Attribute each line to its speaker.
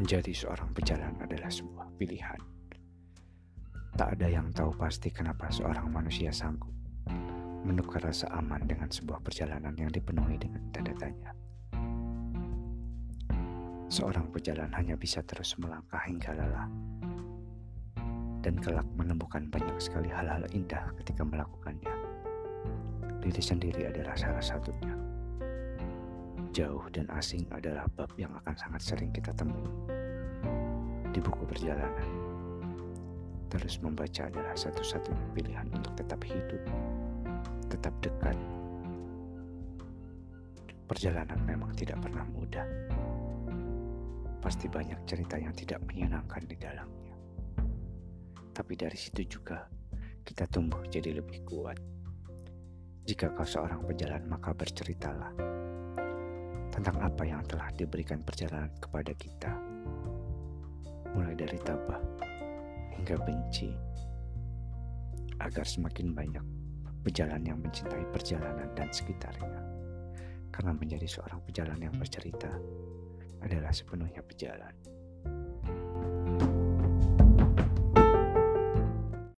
Speaker 1: Menjadi seorang pejalan adalah sebuah pilihan. Tak ada yang tahu pasti kenapa seorang manusia sanggup menukar rasa aman dengan sebuah perjalanan yang dipenuhi dengan tanda tanya. Seorang pejalan hanya bisa terus melangkah hingga lelah dan kelak menemukan banyak sekali hal-hal indah ketika melakukannya. Diri sendiri adalah salah satunya. Jauh dan asing adalah bab yang akan sangat sering kita temui di buku perjalanan. Terus membaca adalah satu-satunya pilihan untuk tetap hidup, tetap dekat. Perjalanan memang tidak pernah mudah. Pasti banyak cerita yang tidak menyenangkan di dalamnya. Tapi dari situ juga kita tumbuh jadi lebih kuat. Jika kau seorang pejalan, maka berceritalah tentang apa yang telah diberikan perjalanan kepada kita, mulai dari tabah hingga benci, agar semakin banyak pejalan yang mencintai perjalanan dan sekitarnya. Karena menjadi seorang pejalan yang bercerita adalah sepenuhnya pejalan.